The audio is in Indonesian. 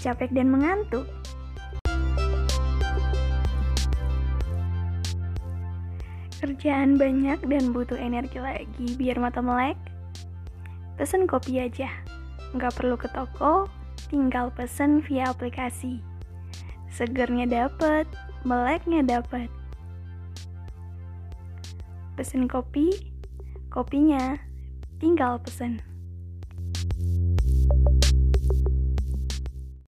Capek dan mengantuk. Kerjaan banyak dan butuh energi lagi biar mata melek. Pesan kopi aja. Nggak perlu ke toko, tinggal pesan via aplikasi. Segernya dapet, meleknya dapet. Pesan kopi, kopinya tinggal pesen.